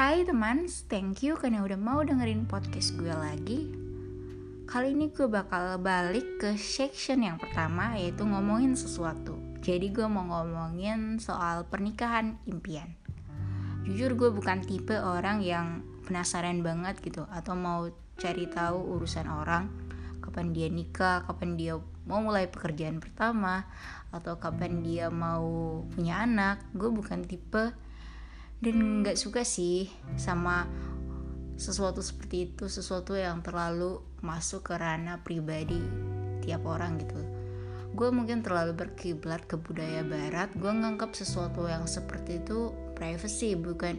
Hai teman, thank you karena udah mau dengerin podcast gue lagi. Kali ini gue bakal balik ke section yang pertama yaitu ngomongin sesuatu. Jadi gue mau ngomongin soal pernikahan impian. Jujur gue bukan tipe orang yang penasaran banget gitu atau mau cari tahu urusan orang kapan dia nikah, kapan dia mau mulai pekerjaan pertama atau kapan dia mau punya anak. Gue bukan tipe dan nggak suka sih sama sesuatu seperti itu sesuatu yang terlalu masuk ke ranah pribadi tiap orang gitu. Gue mungkin terlalu berkiblat ke budaya barat gue nganggap sesuatu yang seperti itu privacy bukan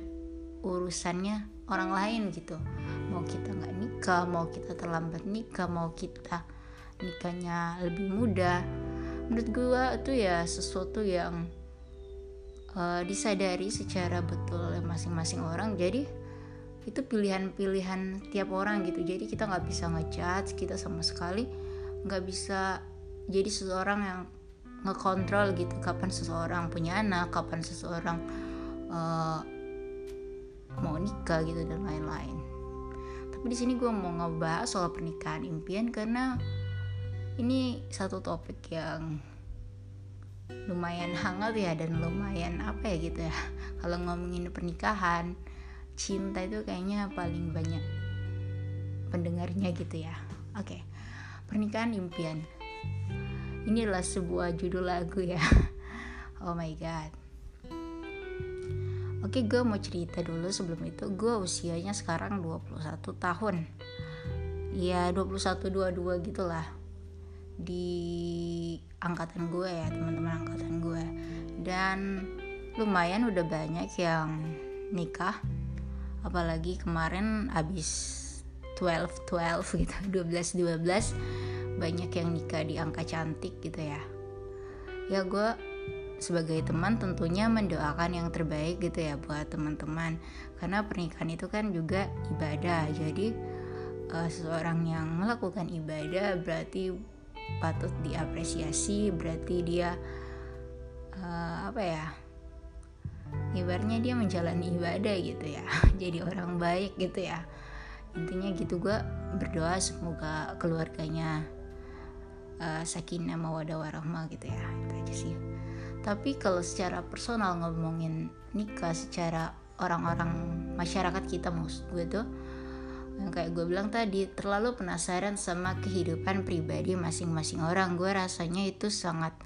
urusannya orang lain gitu. Mau kita nggak nikah mau kita terlambat nikah mau kita nikahnya lebih muda. Menurut gue itu ya sesuatu yang uh, disadari secara betul oleh masing-masing orang. Jadi itu pilihan-pilihan tiap orang gitu. Jadi kita nggak bisa ngejudge kita sama sekali nggak bisa jadi seseorang yang ngekontrol gitu. Kapan seseorang punya anak kapan seseorang uh, mau nikah gitu dan lain-lain. Tapi di sini gue mau ngebahas soal pernikahan impian karena ini satu topik yang lumayan hangat ya dan lumayan apa ya gitu ya. Kalau ngomongin pernikahan cinta itu kayaknya paling banyak pendengarnya gitu ya. Oke pernikahan impian. Ini adalah sebuah judul lagu ya. Oh my god. Oke gue mau cerita dulu sebelum itu. Gue usianya sekarang 21 tahun. Ya 21-22 gitu lah Di angkatan gue ya teman-teman angkatan gue. Dan lumayan udah banyak yang nikah. Apalagi kemarin abis 12 12 gitu 12 12 banyak yang nikah di angka cantik gitu ya. Ya gue sebagai teman tentunya mendoakan yang terbaik gitu ya buat teman-teman. Karena pernikahan itu kan juga ibadah. Jadi uh, seseorang yang melakukan ibadah berarti patut diapresiasi berarti dia uh, apa ya ibaratnya dia menjalani ibadah gitu ya jadi orang baik gitu ya. Intinya gitu gue berdoa semoga keluarganya uh, sakinah mawadah warahmah gitu ya itu aja sih. Tapi kalau secara personal ngomongin nikah secara orang-orang masyarakat kita maksud gue tuh yang kayak gue bilang tadi terlalu penasaran sama kehidupan pribadi masing-masing orang. Gue rasanya itu sangat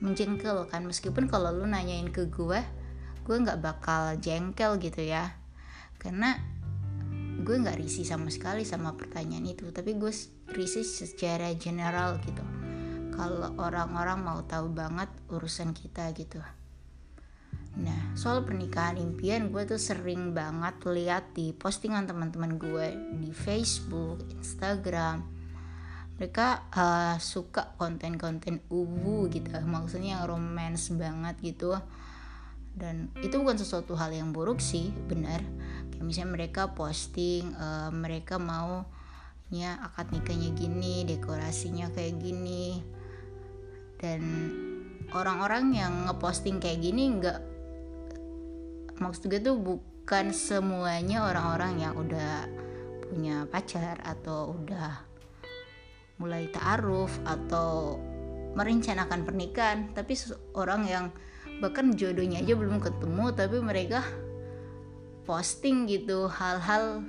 menjengkel kan. Meskipun kalau lu nanyain ke gue gue nggak bakal jengkel gitu ya. Karena gue nggak risih sama sekali sama pertanyaan itu. Tapi gue risih secara general gitu. Kalau orang-orang mau tahu banget urusan kita gitu Nah, soal pernikahan impian gue tuh sering banget lihat di postingan teman-teman gue di Facebook, Instagram. Mereka uh, suka konten-konten ubu gitu, maksudnya yang romance banget gitu. Dan itu bukan sesuatu hal yang buruk sih, benar. Kayak misalnya mereka posting, uh, mereka mau ya akad nikahnya gini, dekorasinya kayak gini. Dan orang-orang yang ngeposting kayak gini nggak maksud gue tuh bukan semuanya orang-orang yang udah punya pacar atau udah mulai ta'aruf atau merencanakan pernikahan. Tapi orang yang bahkan jodohnya aja belum ketemu tapi mereka posting gitu hal-hal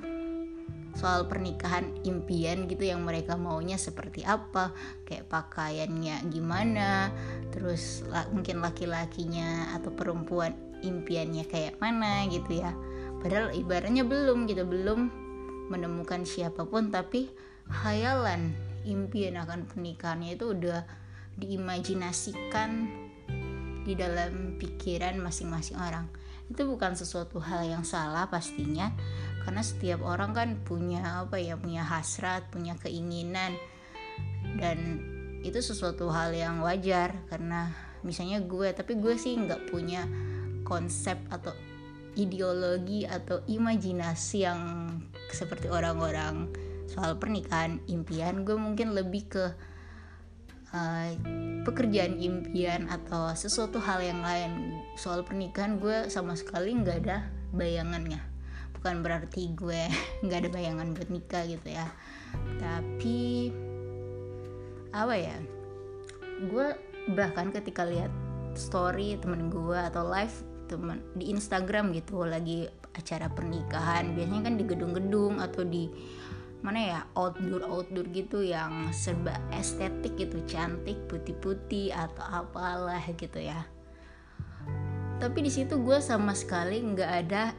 soal pernikahan impian gitu yang mereka maunya seperti apa kayak pakaiannya gimana terus mungkin laki-lakinya atau perempuan impiannya kayak mana gitu ya. Padahal ibaratnya belum gitu belum menemukan siapa pun tapi hayalan impian akan pernikahannya itu udah diimajinasikan di dalam pikiran masing-masing orang. Itu bukan sesuatu hal yang salah pastinya karena setiap orang kan punya apa ya punya hasrat punya keinginan. Dan itu sesuatu hal yang wajar karena misalnya gue tapi gue sih nggak punya konsep atau ideologi atau imajinasi yang seperti orang-orang soal pernikahan impian gue mungkin lebih ke uh, pekerjaan impian atau sesuatu hal yang lain. Soal pernikahan gue sama sekali nggak ada bayangannya. Bukan berarti gue nggak ada bayangan buat nikah gitu ya. Tapi apa ya gue bahkan ketika lihat story temen gue atau live temen di Instagram gitu lagi acara pernikahan. Biasanya kan di gedung-gedung atau di mana ya outdoor outdoor gitu yang serba estetik gitu cantik putih-putih atau apalah gitu ya. Tapi di situ gue sama sekali nggak ada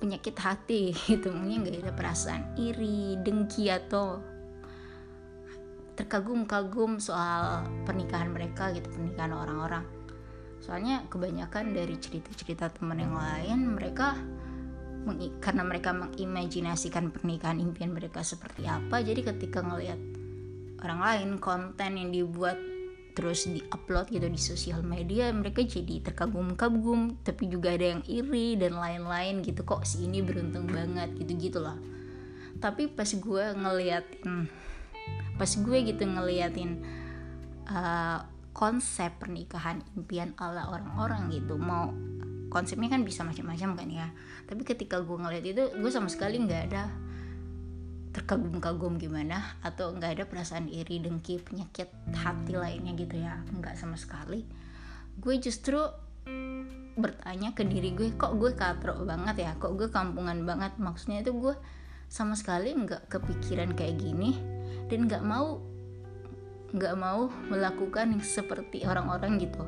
penyakit hati gitu mungkin nggak ada perasaan iri dengki atau terkagum-kagum soal pernikahan mereka gitu pernikahan orang-orang soalnya kebanyakan dari cerita-cerita teman yang lain mereka karena mereka mengimajinasikan pernikahan impian mereka seperti apa jadi ketika ngelihat orang lain konten yang dibuat terus diupload gitu di sosial media mereka jadi terkagum-kagum tapi juga ada yang iri dan lain-lain gitu kok si ini beruntung banget? gitu gitulah. Tapi pas gue ngeliatin pas gue gitu ngeliatin uh, konsep pernikahan impian ala orang-orang gitu. Mau konsepnya kan bisa macam-macam kan ya. Tapi ketika gue ngeliat itu gue sama sekali nggak ada terkagum-kagum gimana atau nggak ada perasaan iri dengki penyakit hati lainnya gitu ya. Nggak sama sekali. Gue justru bertanya ke diri gue kok gue katro banget ya? Kok gue kampungan banget? Maksudnya itu gue sama sekali nggak kepikiran kayak gini dan nggak mau nggak mau melakukan seperti orang-orang gitu.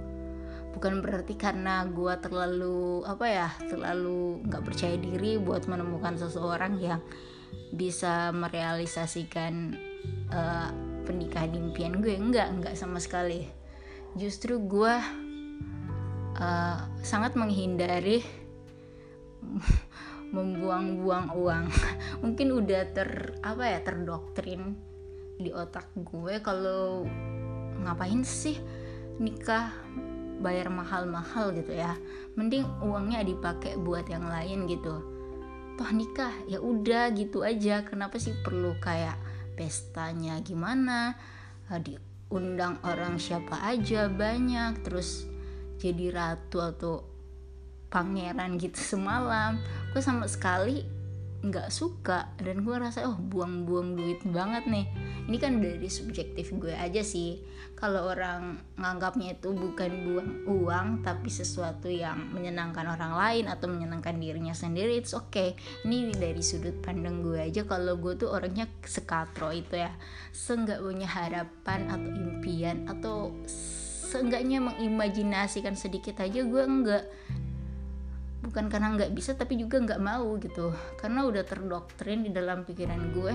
Bukan berarti karena gue terlalu apa ya terlalu nggak percaya diri buat menemukan seseorang yang bisa merealisasikan uh, pernikahan impian gue. Enggak enggak sama sekali. Justru gue uh, sangat menghindari membuang-buang uang. Mungkin udah ter apa ya terdoktrin di otak gue kalau ngapain sih nikah bayar mahal-mahal gitu ya. Mending uangnya dipakai buat yang lain gitu. Toh nikah ya udah gitu aja. Kenapa sih perlu kayak pestanya gimana? Eh, diundang orang siapa aja banyak terus jadi ratu atau pangeran gitu semalam. Gue sama sekali nggak suka dan gue rasa oh buang-buang duit banget nih. Ini kan dari subjektif gue aja sih. Kalau orang nganggapnya itu bukan buang uang tapi sesuatu yang menyenangkan orang lain atau menyenangkan dirinya sendiri it's okay. Ini dari sudut pandang gue aja. Kalau gue tuh orangnya sekatro itu ya. Seenggak punya harapan atau impian atau seenggaknya mengimajinasikan sedikit aja gue enggak bukan karena nggak bisa tapi juga nggak mau gitu. Karena udah terdoktrin di dalam pikiran gue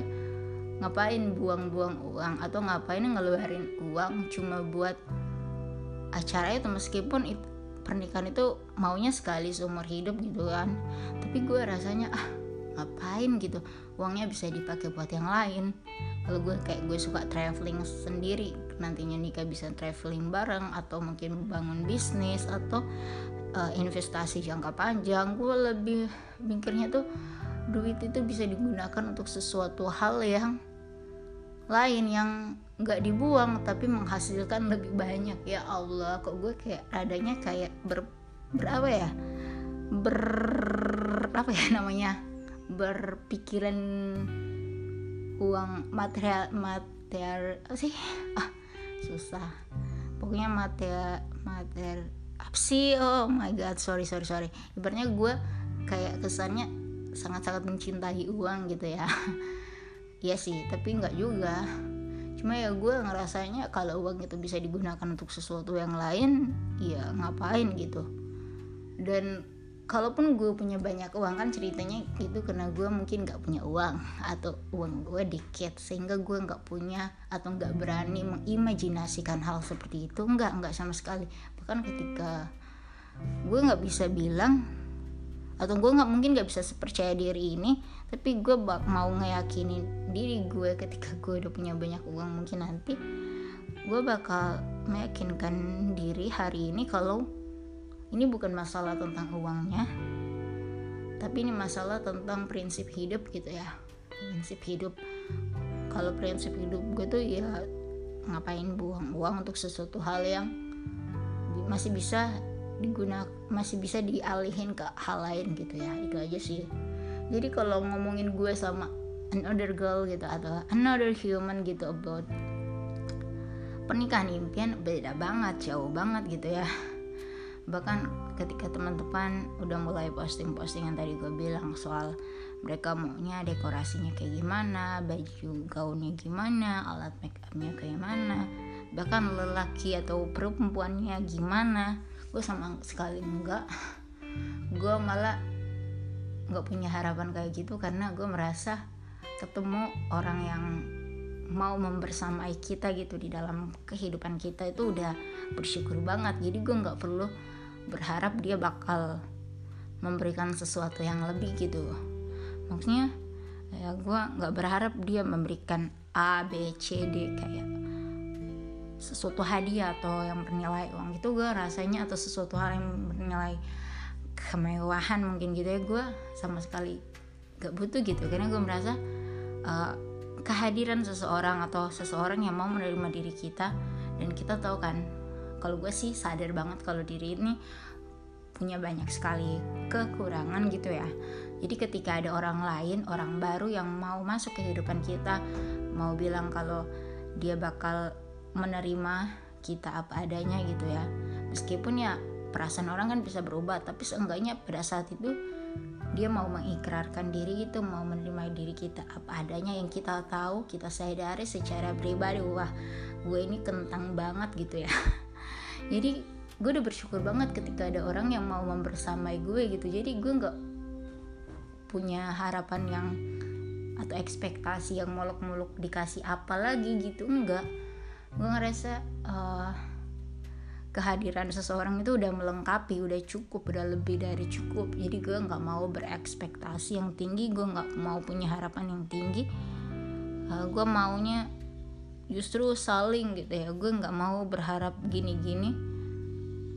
ngapain buang-buang uang atau ngapain ngeluarin uang cuma buat acara itu? Meskipun itu, pernikahan itu maunya sekali seumur hidup gitu kan. Tapi gue rasanya ah ngapain gitu? Uangnya bisa dipakai buat yang lain. Kalau gue kayak gue suka traveling sendiri nantinya nikah bisa traveling bareng atau mungkin bangun bisnis atau uh, investasi jangka panjang. Gue lebih mikirnya tuh duit itu bisa digunakan untuk sesuatu hal yang lain yang nggak dibuang tapi menghasilkan lebih banyak. Ya Allah kok gue kayak adanya kayak ber berapa ya? Ber apa ya namanya? Berpikiran uang material material sih? Ah susah. Pokoknya materi materi apa sih? Oh my god sorry sorry sorry. Ibaratnya gue kayak kesannya sangat-sangat mencintai uang gitu ya. Iya sih tapi nggak juga. Cuma ya gue ngerasanya kalau uang itu bisa digunakan untuk sesuatu yang lain ya ngapain gitu. Dan kalaupun gue punya banyak uang kan ceritanya itu karena gue mungkin nggak punya uang atau uang gue dikit sehingga gue nggak punya atau nggak berani mengimajinasikan hal seperti itu. Nggak nggak sama sekali. Bahkan ketika gue nggak bisa bilang atau gue nggak mungkin nggak bisa sepercaya diri ini tapi gue bak mau ngeyakinin diri gue ketika gue udah punya banyak uang mungkin nanti gue bakal meyakinkan diri hari ini kalau ini bukan masalah tentang uangnya tapi ini masalah tentang prinsip hidup gitu ya. Prinsip hidup. Kalau prinsip hidup gue tuh ya ngapain buang uang untuk sesuatu hal yang masih bisa digunakan masih bisa dialihin ke hal lain gitu ya. Itu aja sih. Jadi kalau ngomongin gue sama another girl gitu atau another human gitu about pernikahan impian beda banget jauh banget gitu ya bahkan ketika teman-teman udah mulai posting-posting yang tadi gue bilang soal mereka maunya dekorasinya kayak gimana baju gaunnya gimana alat make upnya kayak mana bahkan lelaki atau perempuannya gimana gue sama sekali enggak. Gue malah nggak punya harapan kayak gitu karena gue merasa ketemu orang yang mau membersamai kita gitu di dalam kehidupan kita itu udah bersyukur banget. Jadi gue nggak perlu berharap dia bakal memberikan sesuatu yang lebih gitu. Maksudnya ya gue nggak berharap dia memberikan A B C D kayak sesuatu hadiah atau yang bernilai uang itu gue rasanya atau sesuatu hal yang bernilai kemewahan mungkin gitu ya. Gue sama sekali gak butuh gitu. Karena gue merasa uh, kehadiran seseorang atau seseorang yang mau menerima diri kita dan kita tahu kan kalau gue sih sadar banget kalau diri ini punya banyak sekali kekurangan gitu ya jadi ketika ada orang lain, orang baru yang mau masuk ke kehidupan kita, mau bilang kalau dia bakal menerima kita apa adanya gitu ya. Meskipun ya perasaan orang kan bisa berubah, tapi seenggaknya pada saat itu dia mau mengikrarkan diri itu, mau menerima diri kita apa adanya yang kita tahu, kita sadari secara pribadi, wah gue ini kentang banget gitu ya. Jadi gue udah bersyukur banget ketika ada orang yang mau membersamai gue gitu. Jadi gue nggak punya harapan yang atau ekspektasi yang muluk-muluk dikasih apa lagi gitu. Enggak gue ngerasa uh, kehadiran seseorang itu udah melengkapi udah cukup udah lebih dari cukup. Jadi gue nggak mau berekspektasi yang tinggi. Gue nggak mau punya harapan yang tinggi. Uh, gue maunya justru saling gitu ya. Gue nggak mau berharap gini-gini.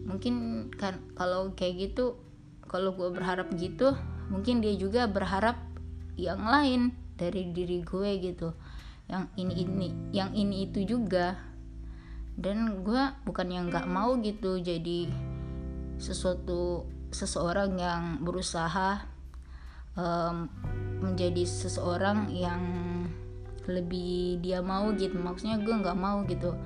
Mungkin kan kalau kayak gitu kalau gue berharap gitu mungkin dia juga berharap yang lain dari diri gue gitu. Yang ini ini yang ini itu juga. Dan gue bukan yang nggak mau gitu jadi sesuatu seseorang yang berusaha um, menjadi seseorang yang lebih dia mau gitu. Maksudnya gue nggak mau gitu.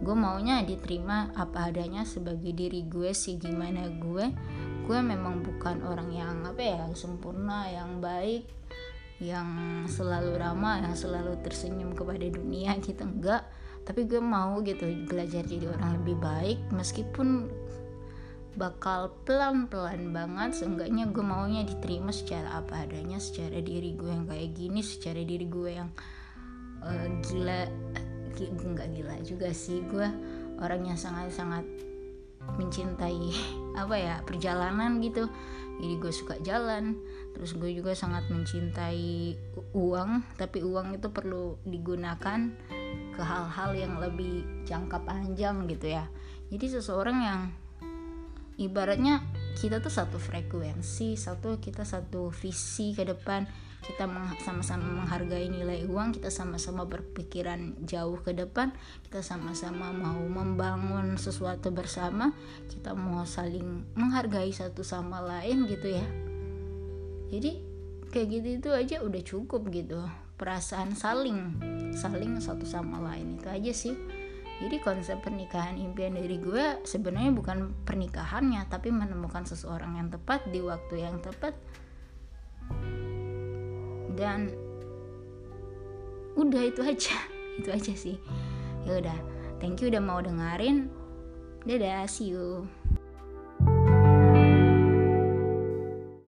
Gue maunya diterima apa adanya sebagai diri gue sih gimana gue. Gue memang bukan orang yang apa ya yang sempurna yang baik yang selalu ramah yang selalu tersenyum kepada dunia gitu. Enggak tapi gue mau gitu belajar jadi orang lebih baik meskipun bakal pelan-pelan banget. Seenggaknya gue maunya diterima secara apa adanya secara diri gue yang kayak gini secara diri gue yang uh, gila. Nggak gila juga sih. Gue orang yang sangat-sangat mencintai apa ya perjalanan gitu. Jadi gue suka jalan. Terus gue juga sangat mencintai uang. Tapi uang itu perlu digunakan ke hal-hal yang lebih jangka panjang gitu ya. Jadi seseorang yang ibaratnya kita tuh satu frekuensi satu kita satu visi ke depan kita sama-sama menghargai nilai uang kita sama-sama berpikiran jauh ke depan kita sama-sama mau membangun sesuatu bersama kita mau saling menghargai satu sama lain gitu ya. Jadi kayak gitu itu aja udah cukup gitu perasaan saling saling satu sama lain itu aja sih. Jadi konsep pernikahan impian dari gue sebenarnya bukan pernikahannya tapi menemukan seseorang yang tepat di waktu yang tepat dan udah itu aja itu aja sih. Ya udah thank you udah mau dengerin. Dadah see you